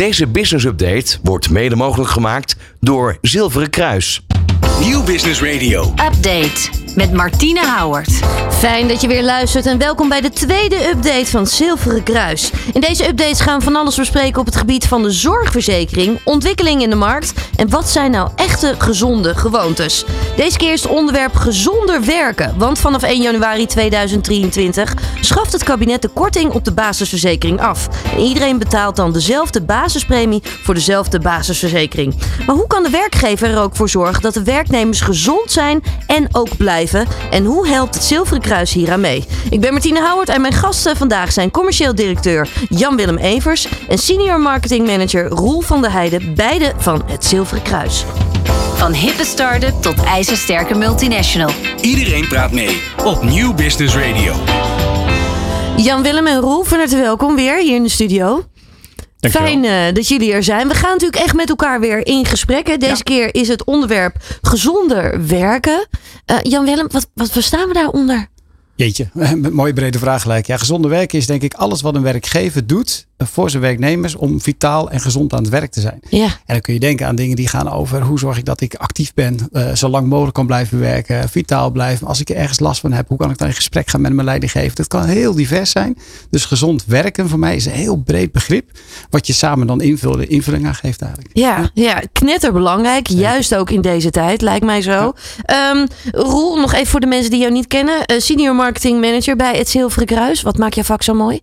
Deze business update wordt mede mogelijk gemaakt door Zilveren Kruis. Nieuw Business Radio. Update met Martine Houwert. Fijn dat je weer luistert en welkom bij de tweede update van Zilveren Kruis. In deze updates gaan we van alles bespreken op het gebied van de zorgverzekering, ontwikkeling in de markt en wat zijn nou echte gezonde gewoontes. Deze keer is het onderwerp gezonder werken, want vanaf 1 januari 2023 schaft het kabinet de korting op de basisverzekering af. En iedereen betaalt dan dezelfde basispremie voor dezelfde basisverzekering. Maar hoe kan de werkgever er ook voor zorgen dat de werknemers gezond zijn en ook blijven? En hoe helpt het Zilveren Kruis hier aan mee? Ik ben Martine Houwert en mijn gasten vandaag zijn commercieel directeur Jan-Willem Evers en senior marketing manager Roel van der Heijden, beide van het Zilveren Kruis. Van hippe start-up tot ijzersterke multinational. Iedereen praat mee op Nieuw Business Radio. Jan-Willem en Roel, van harte welkom weer hier in de studio. Fijn uh, dat jullie er zijn. We gaan natuurlijk echt met elkaar weer in gesprek. Hè. Deze keer is het onderwerp gezonder werken. Uh, Jan-Willem, wat, wat verstaan we daaronder? Jeetje, een mooie brede vraag gelijk. Ja, gezonder werken is denk ik alles wat een werkgever doet voor zijn werknemers om vitaal en gezond aan het werk te zijn. Ja. En dan kun je denken aan dingen die gaan over hoe zorg ik dat ik actief ben, uh, zo lang mogelijk kan blijven werken, vitaal blijven. Als ik er ergens last van heb, hoe kan ik dan in gesprek gaan met mijn leidinggever? Dat kan heel divers zijn. Dus gezond werken voor mij is een heel breed begrip, wat je samen dan invullen, invulling aan geeft eigenlijk. Ja, ja knetterbelangrijk, ja. juist ook in deze tijd, lijkt mij zo. Ja. Um, Roel, nog even voor de mensen die jou niet kennen, uh, senior marketing manager bij het Zilveren Kruis. Wat maakt jouw vak zo mooi?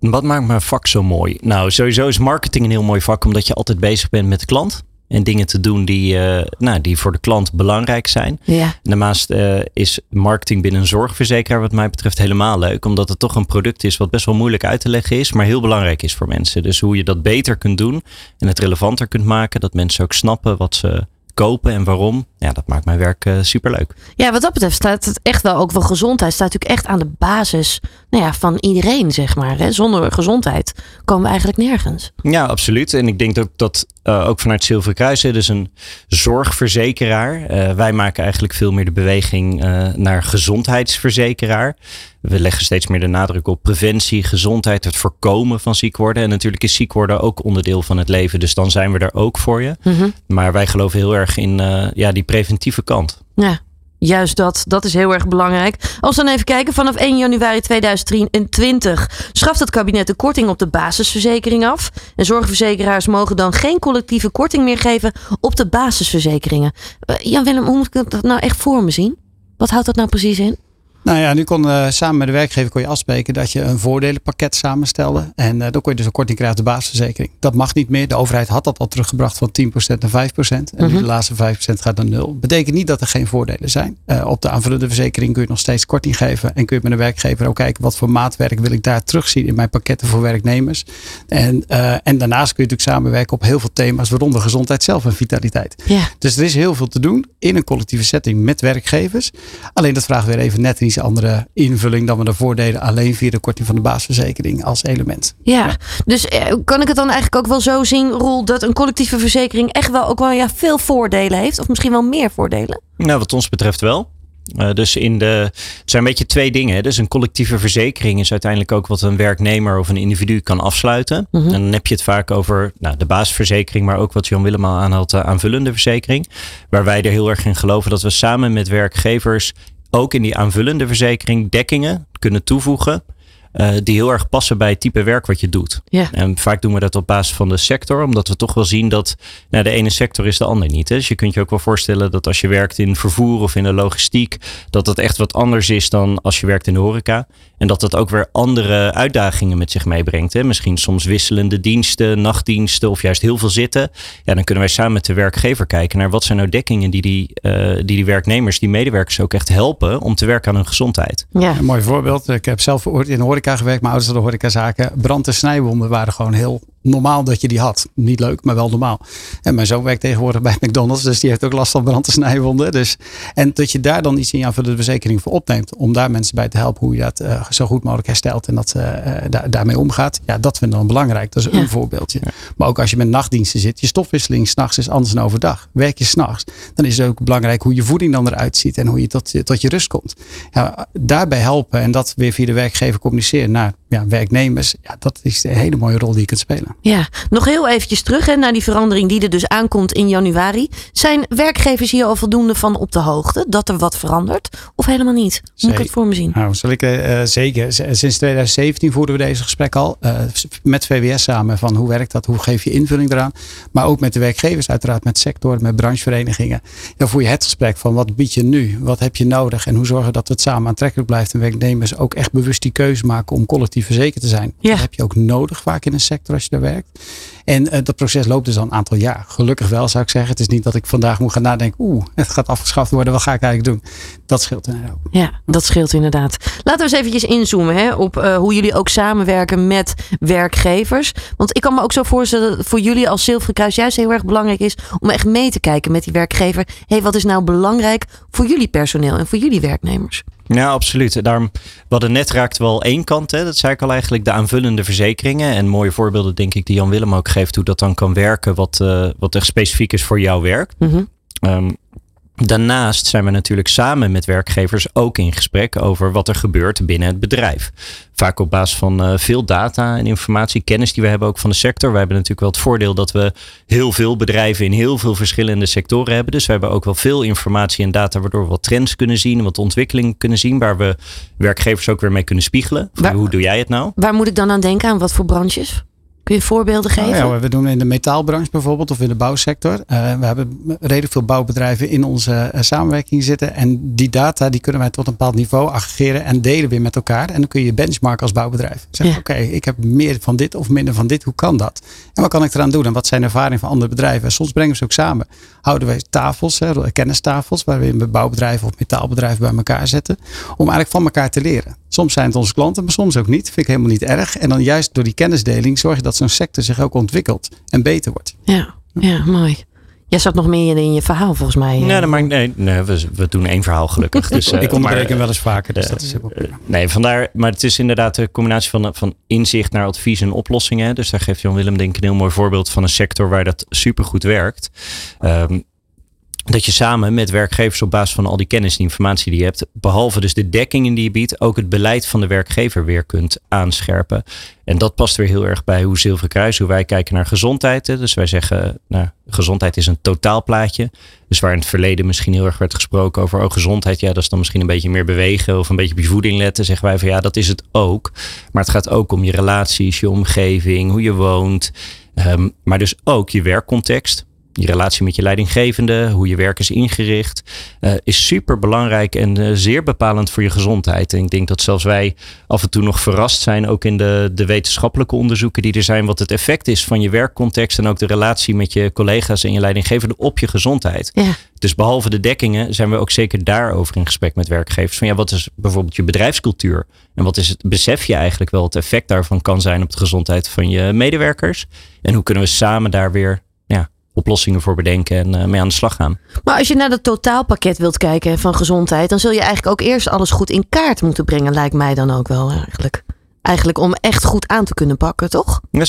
Wat maakt mijn vak zo mooi? Nou, sowieso is marketing een heel mooi vak, omdat je altijd bezig bent met de klant. En dingen te doen die, uh, nou, die voor de klant belangrijk zijn. Ja. Daarnaast uh, is marketing binnen een zorgverzekeraar wat mij betreft helemaal leuk. Omdat het toch een product is wat best wel moeilijk uit te leggen is. Maar heel belangrijk is voor mensen. Dus hoe je dat beter kunt doen. En het relevanter kunt maken. Dat mensen ook snappen wat ze kopen en waarom. Ja, dat maakt mijn werk uh, superleuk. Ja, wat dat betreft staat het echt wel ook wel gezondheid. Staat natuurlijk echt aan de basis nou ja, van iedereen, zeg maar. Hè? Zonder gezondheid komen we eigenlijk nergens. Ja, absoluut. En ik denk ook dat uh, ook vanuit Zilveren Kruis, dus een zorgverzekeraar. Uh, wij maken eigenlijk veel meer de beweging naar gezondheidsverzekeraar. We leggen steeds meer de nadruk op preventie, gezondheid, het voorkomen van ziek worden. En natuurlijk is ziek worden ook onderdeel van het leven. Dus dan zijn we er ook voor je. Mm -hmm. Maar wij geloven heel erg in uh, ja, die preventieve kant. Ja, Juist dat, dat is heel erg belangrijk. Als we dan even kijken, vanaf 1 januari 2023 schaft het kabinet de korting op de basisverzekering af. En zorgverzekeraars mogen dan geen collectieve korting meer geven op de basisverzekeringen. Uh, Jan Willem, hoe moet ik dat nou echt voor me zien? Wat houdt dat nou precies in? Nou ja, nu kon uh, samen met de werkgever kon je afspreken dat je een voordelenpakket samenstelde. En uh, dan kon je dus een korting krijgen op de basisverzekering. Dat mag niet meer. De overheid had dat al teruggebracht van 10% naar 5%. En Mhm. nu de laatste 5% gaat naar 0. Betekent niet dat er geen voordelen zijn. Uh, op de aanvullende verzekering kun je nog steeds korting geven. En kun je met een werkgever ook kijken wat voor maatwerk wil ik daar terugzien in mijn pakketten voor werknemers. En, en daarnaast kun je natuurlijk samenwerken op heel veel thema's, waaronder gezondheid zelf en vitaliteit. Dus er is heel veel te doen in een collectieve setting met werkgevers. Alleen dat vraagt weer even net iets andere invulling dan we de voordelen alleen via de korting van de basisverzekering als element. Ja, ja. dus eh, kan ik het dan eigenlijk ook wel zo zien, Roel, dat een collectieve verzekering echt wel ook wel ja, veel voordelen heeft? Of misschien wel meer voordelen? Nou, wat ons betreft wel. Uh, dus in de, het zijn een beetje twee dingen. Hè. Dus een collectieve verzekering is uiteindelijk ook wat een werknemer of een individu kan afsluiten. Mhm. Mm -hmm. En dan heb je het vaak over nou, de basisverzekering, maar ook wat Jan Willem al aanhaalt, de aanvullende verzekering. Waar wij er heel erg in geloven dat we samen met werkgevers ook in die aanvullende verzekering dekkingen kunnen toevoegen. Uh, die heel erg passen bij het type werk wat je doet. Ja. En vaak doen we dat op basis van de sector, omdat we toch wel zien dat nou, de ene sector is de ander niet. Hè? Dus je kunt je ook wel voorstellen dat als je werkt in vervoer of in de logistiek, dat dat echt wat anders is dan als je werkt in de horeca. En dat dat ook weer andere uitdagingen met zich meebrengt. Hè? Misschien soms wisselende diensten, nachtdiensten of juist heel veel zitten. Ja, dan kunnen wij samen met de werkgever kijken naar wat zijn nou dekkingen die die, uh, die, die werknemers, die medewerkers ook echt helpen om te werken aan hun gezondheid. Ja. Een mooi voorbeeld. Ik heb zelf in de horeca gewerkt, mijn ouders hadden horecazaken. Brand- en snijwonden waren gewoon heel normaal dat je die had. Niet leuk, maar wel normaal. En mijn zoon werkt tegenwoordig bij McDonald's, dus die heeft ook last van brand- en snijwonden. Dus, en dat je daar dan iets in je aanvullende verzekering voor opneemt, om daar mensen bij te helpen hoe je dat uh, zo goed mogelijk herstelt en dat uh, daar, daarmee omgaat. Ja, dat vind ik dan belangrijk. Dat is Ja. een voorbeeldje. Maar ook als je met nachtdiensten zit, je stofwisseling s'nachts is anders dan overdag. Werk je s'nachts, dan is het ook belangrijk hoe je voeding dan eruit ziet en hoe je tot, tot je rust komt. Ja, daarbij helpen en dat weer via de werkgever communiceren naar ja, werknemers, ja, dat is een hele mooie rol die je kunt spelen. Ja, nog heel eventjes terug hè, naar die verandering die er dus aankomt in januari. Zijn werkgevers hier al voldoende van op de hoogte dat er wat verandert? Of helemaal niet? Moet ik het voor me zien? Nou, zal ik uh, zeker. Sinds 2017 voeren we deze gesprek al. Uh, met VWS samen van hoe werkt dat? Hoe geef je invulling eraan? Maar ook met de werkgevers uiteraard, met sector, met brancheverenigingen. Dan voer je het gesprek van wat bied je nu? Wat heb je nodig? En hoe zorgen dat het samen aantrekkelijk blijft? En werknemers ook echt bewust die keuze maken om collectief verzekerd te zijn. Ja. Dat heb je ook nodig vaak in een sector als je daar werkt. En uh, dat proces loopt dus al een aantal jaar. Gelukkig wel zou ik zeggen. Het is niet dat ik vandaag moet gaan nadenken. Oeh, het gaat afgeschaft worden. Wat ga ik eigenlijk doen? Dat scheelt inderdaad. Ja, dat scheelt inderdaad. Laten we eens eventjes inzoomen hè, op uh, hoe jullie ook samenwerken met werkgevers. Want ik kan me ook zo voorstellen dat voor jullie als Zilveren Kruis juist heel erg belangrijk is om echt mee te kijken met die werkgever. Hey, wat is nou belangrijk voor jullie personeel en voor jullie werknemers? Ja, absoluut. Daarom, we hadden net raakt wel één kant. Hè. Dat zei ik al eigenlijk, de aanvullende verzekeringen. En mooie voorbeelden denk ik die Jan Willem ook geeft. Hoe dat dan kan werken. Wat, uh, wat echt specifiek is voor jouw werk. Mm -hmm. um, Daarnaast zijn we natuurlijk samen met werkgevers ook in gesprek over wat er gebeurt binnen het bedrijf. Vaak op basis van uh, veel data en informatie, kennis die we hebben ook van de sector. We hebben natuurlijk wel het voordeel dat we heel veel bedrijven in heel veel verschillende sectoren hebben. Dus we hebben ook wel veel informatie en data waardoor we wat trends kunnen zien, wat ontwikkeling kunnen zien, waar we werkgevers ook weer mee kunnen spiegelen. Waar, hoe doe jij het nou? Waar moet ik dan aan denken? Aan wat voor branches? Kun je voorbeelden geven? Nou ja, we doen in de metaalbranche bijvoorbeeld of in de bouwsector. Uh, we hebben redelijk veel bouwbedrijven in onze uh, samenwerking zitten. En die data die kunnen wij tot een bepaald niveau aggregeren en delen weer met elkaar. En dan kun je benchmarken als bouwbedrijf. Zeggen, ja. oké, okay, ik heb meer van dit of minder van dit. Hoe kan dat? En wat kan ik eraan doen? En wat zijn ervaringen van andere bedrijven? En soms brengen we ze ook samen. Houden wij tafels, hè, kennistafels, waar we bouwbedrijven of metaalbedrijven bij elkaar zetten. Om eigenlijk van elkaar te leren. Soms zijn het onze klanten, maar soms ook niet. Vind ik helemaal niet erg. En dan juist door die kennisdeling zorg je dat zo'n sector zich ook ontwikkelt en beter wordt. Ja, ja mooi. Jij zat nog meer in je verhaal volgens mij. Nee, maar, nee, nee we, we doen één verhaal gelukkig. Dus, uh, ik onderbreek hem wel eens vaker, dus uh, dat is heel uh, Nee, vandaar, maar het is inderdaad de combinatie van, van inzicht naar advies en oplossingen. Dus daar geeft Jan Willem denk ik een heel mooi voorbeeld van een sector waar dat supergoed werkt. Um, dat je samen met werkgevers op basis van al die kennis en informatie die je hebt, behalve dus de dekkingen die je biedt, ook het beleid van de werkgever weer kunt aanscherpen. En dat past weer heel erg bij hoe Zilveren Kruis, hoe wij kijken naar gezondheid. Dus wij zeggen, nou, gezondheid is een totaalplaatje. Dus waar in het verleden misschien heel erg werd gesproken over oh, gezondheid, ja, dat is dan misschien een beetje meer bewegen of een beetje op je voeding letten. Zeggen wij van ja, dat is het ook. Maar het gaat ook om je relaties, je omgeving, hoe je woont. Um, maar dus ook je werkcontext je relatie met je leidinggevende, hoe je werk is ingericht, uh, is super belangrijk en uh, zeer bepalend voor je gezondheid. En ik denk dat zelfs wij af en toe nog verrast zijn, ook in de, de wetenschappelijke onderzoeken die er zijn, wat het effect is van je werkcontext en ook de relatie met je collega's en je leidinggevende op je gezondheid. Ja. Dus behalve de dekkingen zijn we ook zeker daarover in gesprek met werkgevers. Van ja, wat is bijvoorbeeld je bedrijfscultuur? En wat is het, besef je eigenlijk wel het effect daarvan kan zijn op de gezondheid van je medewerkers? En hoe kunnen we samen daar weer oplossingen voor bedenken en uh, mee aan de slag gaan. Maar als je naar dat totaalpakket wilt kijken van gezondheid, dan zul je eigenlijk ook eerst alles goed in kaart moeten brengen, lijkt mij dan ook wel eigenlijk. Eigenlijk om echt goed aan te kunnen pakken, toch? Ja,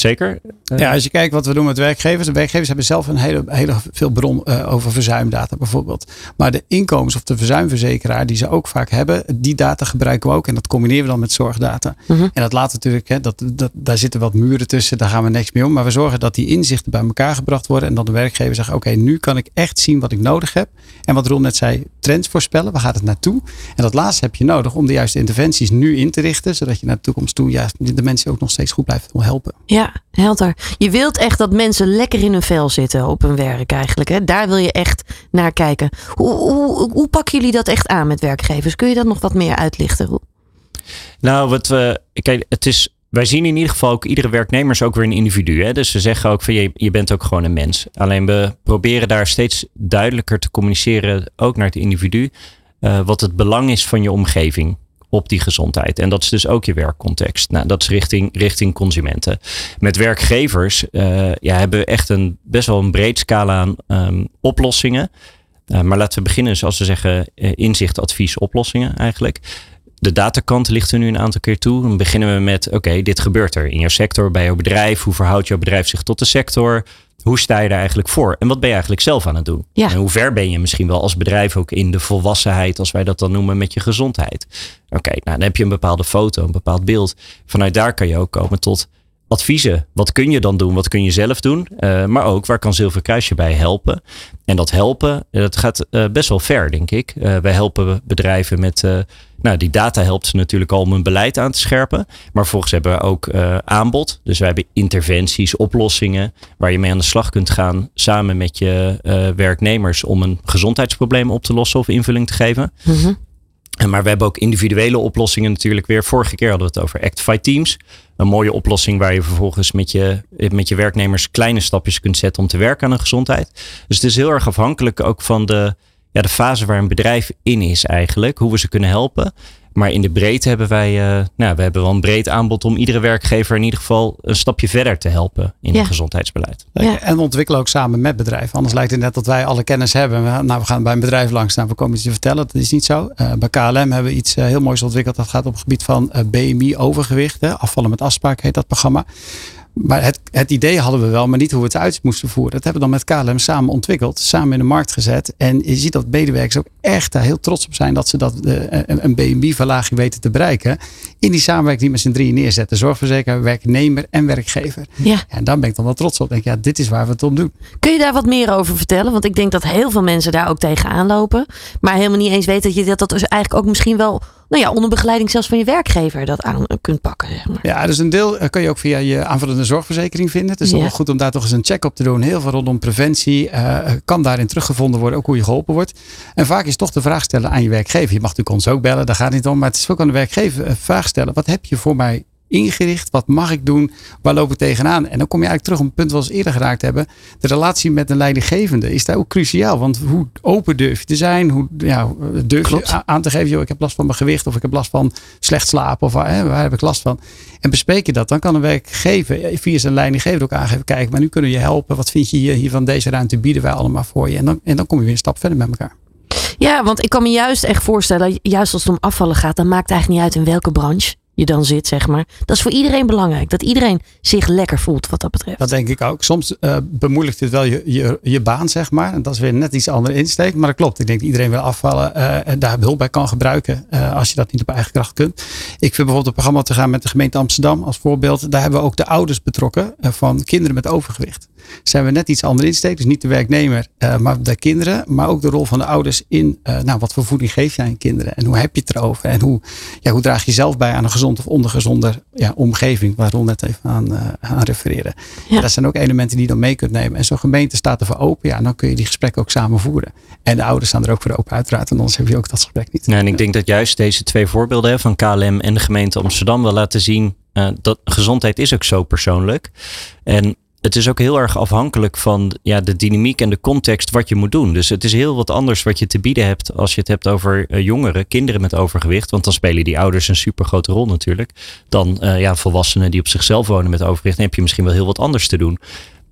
zeker. Ja, als je kijkt wat we doen met werkgevers. De werkgevers hebben zelf een hele, hele veel bron uh, over verzuimdata bijvoorbeeld. Maar de inkomens- of de verzuimverzekeraar die ze ook vaak hebben. Die data gebruiken we ook. En dat combineren we dan met zorgdata. Mhm. En dat laat natuurlijk, hè, dat, dat, daar zitten wat muren tussen. Daar gaan we niks mee om. Maar we zorgen dat die inzichten bij elkaar gebracht worden. En dat de werkgever zegt, oké, nu kan ik echt zien wat ik nodig heb. En wat Ron net zei, trends voorspellen. Waar gaat het naartoe? En dat laatste heb je nodig om de juiste interventies nu in te richten. Zodat je naar de toekomst toe juist de mensen ook nog steeds goed blijft helpen. Ja, helder. Je wilt echt dat mensen lekker in hun vel zitten op hun werk eigenlijk. Hè? Daar wil je echt naar kijken. Hoe, hoe, hoe pakken jullie dat echt aan met werkgevers? Kun je dat nog wat meer uitlichten? Nou, wat we. Kijk, het is. Wij zien in ieder geval ook iedere werknemer is ook weer een individu. Hè? Dus we zeggen ook van je, je bent ook gewoon een mens. Alleen we proberen daar steeds duidelijker te communiceren, ook naar het individu, uh, wat het belang is van je omgeving op die gezondheid. En dat is dus ook je werkcontext. Nou, dat is richting, richting consumenten. Met werkgevers uh, ja, hebben we echt een best wel een breed scala aan um, oplossingen. Uh, maar laten we beginnen, zoals we zeggen, uh, inzicht, advies, oplossingen eigenlijk. de datakant ligt er nu een aantal keer toe. Dan beginnen we met, oké, dit gebeurt er in jouw sector, bij jouw bedrijf. Hoe verhoudt jouw bedrijf zich tot de sector? Hoe sta je daar eigenlijk voor? En wat ben je eigenlijk zelf aan het doen? Ja. En hoe ver ben je misschien wel als bedrijf ook in de volwassenheid, als wij dat dan noemen, met je gezondheid? Oké, nou dan heb je een bepaalde foto, een bepaald beeld. Vanuit daar kan je ook komen tot adviezen. Wat kun je dan doen? Wat kun je zelf doen? Uh, maar ook waar kan Zilveren Kruis je bij helpen? En dat helpen, dat gaat uh, best wel ver, denk ik. Uh, wij helpen bedrijven met, nou die data helpt ze natuurlijk al om hun beleid aan te scherpen. Maar vervolgens hebben we ook aanbod. Dus wij hebben interventies, oplossingen waar je mee aan de slag kunt gaan samen met je werknemers om een gezondheidsprobleem op te lossen of invulling te geven. -hmm. Maar we hebben ook individuele oplossingen natuurlijk weer. Vorige keer hadden we het over Actify Teams. Een mooie oplossing waar je vervolgens met je, met je werknemers kleine stapjes kunt zetten om te werken aan een gezondheid. Dus het is heel erg afhankelijk ook van de, ja, de fase waar een bedrijf in is eigenlijk. Hoe we ze kunnen helpen. Maar in de breedte hebben wij, uh, nou, we hebben wel een breed aanbod om iedere werkgever in ieder geval een stapje verder te helpen in Ja. het gezondheidsbeleid. Ja. En we ontwikkelen ook samen met bedrijven. Anders lijkt het net dat wij alle kennis hebben. We, nou, we gaan bij een bedrijf langs. Nou, we komen iets te vertellen. Dat is niet zo. Eh, bij KLM hebben we iets eh, heel moois ontwikkeld. Dat gaat op het gebied van eh, BMI overgewicht. Hè. Afvallen met afspraak heet dat programma. Maar het, het idee hadden we wel, maar niet hoe we het uit moesten voeren. Dat hebben we dan met KLM samen ontwikkeld, samen in de markt gezet. En je ziet dat medewerkers ook echt daar heel trots op zijn dat ze dat, eh, een, een BMI-verlaging weten te bereiken. In die samenwerking die met z'n drieën neerzetten. Zorgverzekeraar, werknemer en werkgever. Ja. En daar ben ik dan wel trots op. Denk, ja, dit is waar we het om doen. Kun je daar wat meer over vertellen? Want ik denk dat heel veel mensen daar ook tegenaan lopen. Maar helemaal niet eens weten dat je dat, dat dus eigenlijk ook misschien wel, nou ja, onder begeleiding zelfs van je werkgever dat aan kunt pakken. Zeg maar. Ja, dus een deel eh, kun je ook via je aanvullende zorgverzekering vinden. Het is Ja. wel goed om daar toch eens een check op te doen. Heel veel rondom preventie. eh, kan daarin teruggevonden worden, ook hoe je geholpen wordt. En vaak is toch de vraag stellen aan je werkgever. Je mag natuurlijk ons ook bellen, daar gaat het niet om. Maar het is ook aan de werkgever een vraag stellen. Wat heb je voor mij ingericht? Wat mag ik doen? Waar loop ik tegenaan? En dan kom je eigenlijk terug op een punt wat we eerder geraakt hebben. De relatie met een leidinggevende is daar ook cruciaal. Want hoe open durf je te zijn? Hoe ja, durf Klopt. je aan te geven? Joh, ik heb last van mijn gewicht of ik heb last van slecht slapen. Of waar, hè, waar heb ik last van? En bespreek je dat, dan kan een werkgever via zijn leidinggever ook aangeven. Kijk, maar nu kunnen we je helpen. Wat vind je hier, hier van deze ruimte bieden wij allemaal voor je? En dan, en dan kom je weer een stap verder met elkaar. Ja, want ik kan me juist echt voorstellen, juist als het om afvallen gaat, dan maakt het eigenlijk niet uit in welke branche je dan zit, zeg maar. Dat is voor iedereen belangrijk. Dat iedereen zich lekker voelt wat dat betreft. Dat denk ik ook. Soms eh, bemoeilijkt het wel je, je, je baan, zeg maar. En dat is weer net iets andere insteek. Maar dat klopt. Ik denk dat iedereen wil afvallen eh, en daar hulp bij kan gebruiken. eh, als je dat niet op eigen kracht kunt. Ik vind bijvoorbeeld een programma te gaan met de gemeente Amsterdam als voorbeeld. Daar hebben we ook de ouders betrokken van kinderen met overgewicht. Zijn we net iets andere insteek. Dus niet de werknemer, eh, maar de kinderen. Maar ook de rol van de ouders in eh, nou, wat voor voeding geef je aan kinderen. En hoe heb je het erover? En hoe, ja, hoe draag je zelf bij aan een gezond of ondergezonde ja, omgeving. Waar Ron net even aan, eh, aan refereerde. Ja. Dat zijn ook elementen die je dan mee kunt nemen. En zo'n gemeente staat ervoor open. Ja, en dan kun je die gesprekken ook samen voeren. En de ouders staan er ook voor open uiteraard. En anders heb je ook dat gesprek niet. Nou, en ik denk dat juist deze twee voorbeelden van KLM en de gemeente Amsterdam wel laten zien dat gezondheid is ook zo persoonlijk. En het is ook heel erg afhankelijk van ja, de dynamiek en de context wat je moet doen. Dus het is heel wat anders wat je te bieden hebt als je het hebt over eh, jongeren, kinderen met overgewicht. Want dan spelen die ouders een super grote rol natuurlijk. Dan eh, ja, volwassenen die op zichzelf wonen met overgewicht. Dan heb je misschien wel heel wat anders te doen.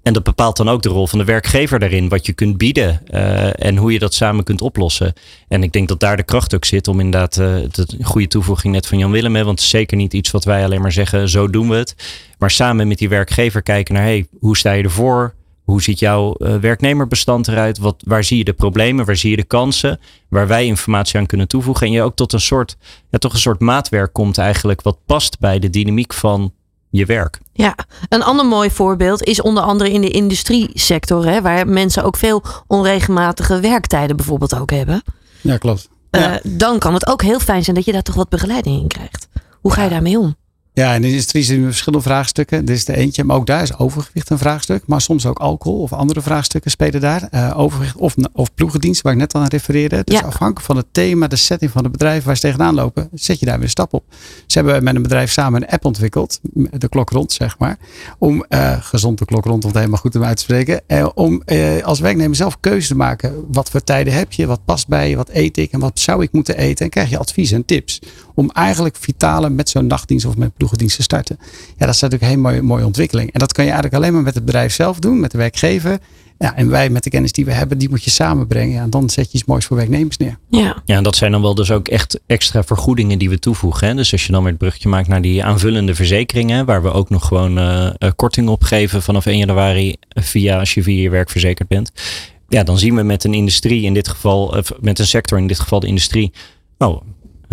En dat bepaalt dan ook de rol van de werkgever daarin. Wat je kunt bieden eh, en hoe je dat samen kunt oplossen. En ik denk dat daar de kracht ook zit om inderdaad, eh, het een goede toevoeging net van Jan Willem. Hè, want het is zeker niet iets wat wij alleen maar zeggen, zo doen we het. Maar samen met die werkgever kijken naar, hey, hoe sta je ervoor? Hoe ziet jouw eh, werknemerbestand eruit? Wat, waar zie je de problemen? Waar zie je de kansen? Waar wij informatie aan kunnen toevoegen. En je ook tot een soort, ja, toch een soort maatwerk komt eigenlijk. Wat past bij de dynamiek van je werk. Ja, een ander mooi voorbeeld is onder andere in de industriesector, hè, waar mensen ook veel onregelmatige werktijden bijvoorbeeld ook hebben. Ja, klopt. Eh, Ja. dan kan het ook heel fijn zijn dat je daar toch wat begeleiding in krijgt. Hoe ga je daarmee om? Ja, in de industrie zijn er verschillende vraagstukken. Dit is de eentje, maar ook daar is overgewicht een vraagstuk. Maar soms ook alcohol of andere vraagstukken spelen daar. Eh, overgewicht of, of ploegendienst, waar ik net aan refereerde. Dus Ja. afhankelijk van het thema, de setting van het bedrijf waar ze tegenaan lopen, zet je daar weer een stap op. Ze hebben met een bedrijf samen een app ontwikkeld, de klok rond zeg maar. Om, eh, gezond de klok rond, om het helemaal goed om uit te spreken. Eh, om als werknemer zelf keuze te maken. Wat voor tijden heb je, wat past bij je, wat eet ik en wat zou ik moeten eten. En krijg je advies en tips. Om eigenlijk vitale met zo'n nachtdienst of met ploegendienst te starten. Ja, dat is natuurlijk een hele mooie, mooie ontwikkeling. En dat kan je eigenlijk alleen maar met het bedrijf zelf doen, met de werkgever. Ja, en wij met de kennis die we hebben, die moet je samenbrengen. Ja, en dan zet je iets moois voor werknemers neer. Ja. Ja, en dat zijn dan wel dus ook echt extra vergoedingen die we toevoegen. Hè? Dus als je dan weer het brugje maakt naar die aanvullende verzekeringen, waar we ook nog gewoon uh, korting op geven vanaf 1 januari via als je via je werk verzekerd bent. Ja, dan zien we met een industrie in dit geval, met een sector in dit geval de industrie. Oh,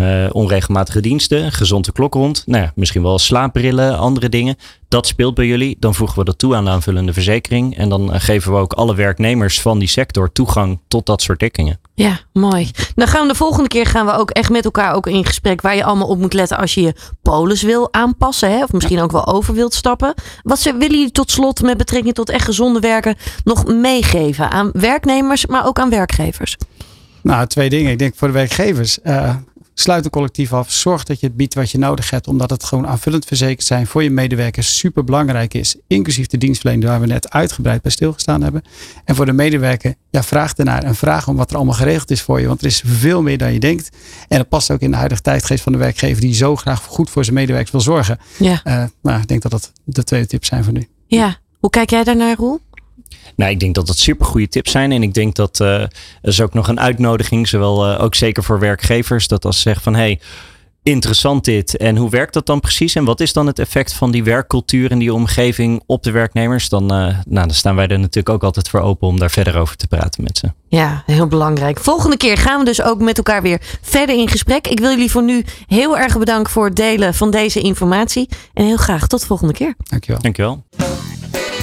uh, onregelmatige diensten, gezonde klok rond. Nou ja, misschien wel slaapbrillen, andere dingen. Dat speelt bij jullie. Dan voegen we dat toe aan de aanvullende verzekering. En dan uh, geven we ook alle werknemers van die sector toegang tot dat soort dekkingen. Ja, mooi. Dan gaan we de volgende keer gaan we ook echt met elkaar ook in gesprek waar je allemaal op moet letten als je je polis wil aanpassen. Hè? Of misschien ook wel over wilt stappen. Wat willen jullie tot slot met betrekking tot echt gezonde werken nog meegeven aan werknemers, maar ook aan werkgevers? Nou, twee dingen. Ik denk voor de werkgevers. Uh, Sluit een collectief af. Zorg dat je het biedt wat je nodig hebt. Omdat het gewoon aanvullend verzekerd zijn voor je medewerkers super belangrijk is. Inclusief de dienstverlening waar we net uitgebreid bij stilgestaan hebben. En voor de medewerker, ja, vraag ernaar. En vraag om wat er allemaal geregeld is voor je. Want er is veel meer dan je denkt. En dat past ook in de huidige tijdgeest van de werkgever. Die zo graag goed voor zijn medewerkers wil zorgen. Ja. Uh, nou, ik denk dat dat de tweede tips zijn voor nu. Ja. Hoe kijk jij daarnaar, Roel? Nou, ik denk dat dat super goede tips zijn. En ik denk dat uh, er is ook nog een uitnodiging, zowel uh, ook zeker voor werkgevers, dat als ze zeggen van hé, hey, interessant dit. En hoe werkt dat dan precies? En wat is dan het effect van die werkcultuur en die omgeving op de werknemers? Dan, uh, nou, dan staan wij er natuurlijk ook altijd voor open om daar verder over te praten met ze. Ja, heel belangrijk. Volgende keer gaan we dus ook met elkaar weer verder in gesprek. Ik wil jullie voor nu heel erg bedanken voor het delen van deze informatie. En heel graag tot de volgende keer. Dankjewel. Dankjewel.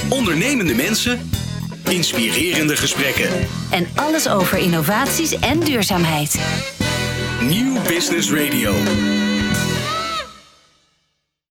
Ondernemende mensen, inspirerende gesprekken. En alles over innovaties en duurzaamheid. Nieuw Business Radio.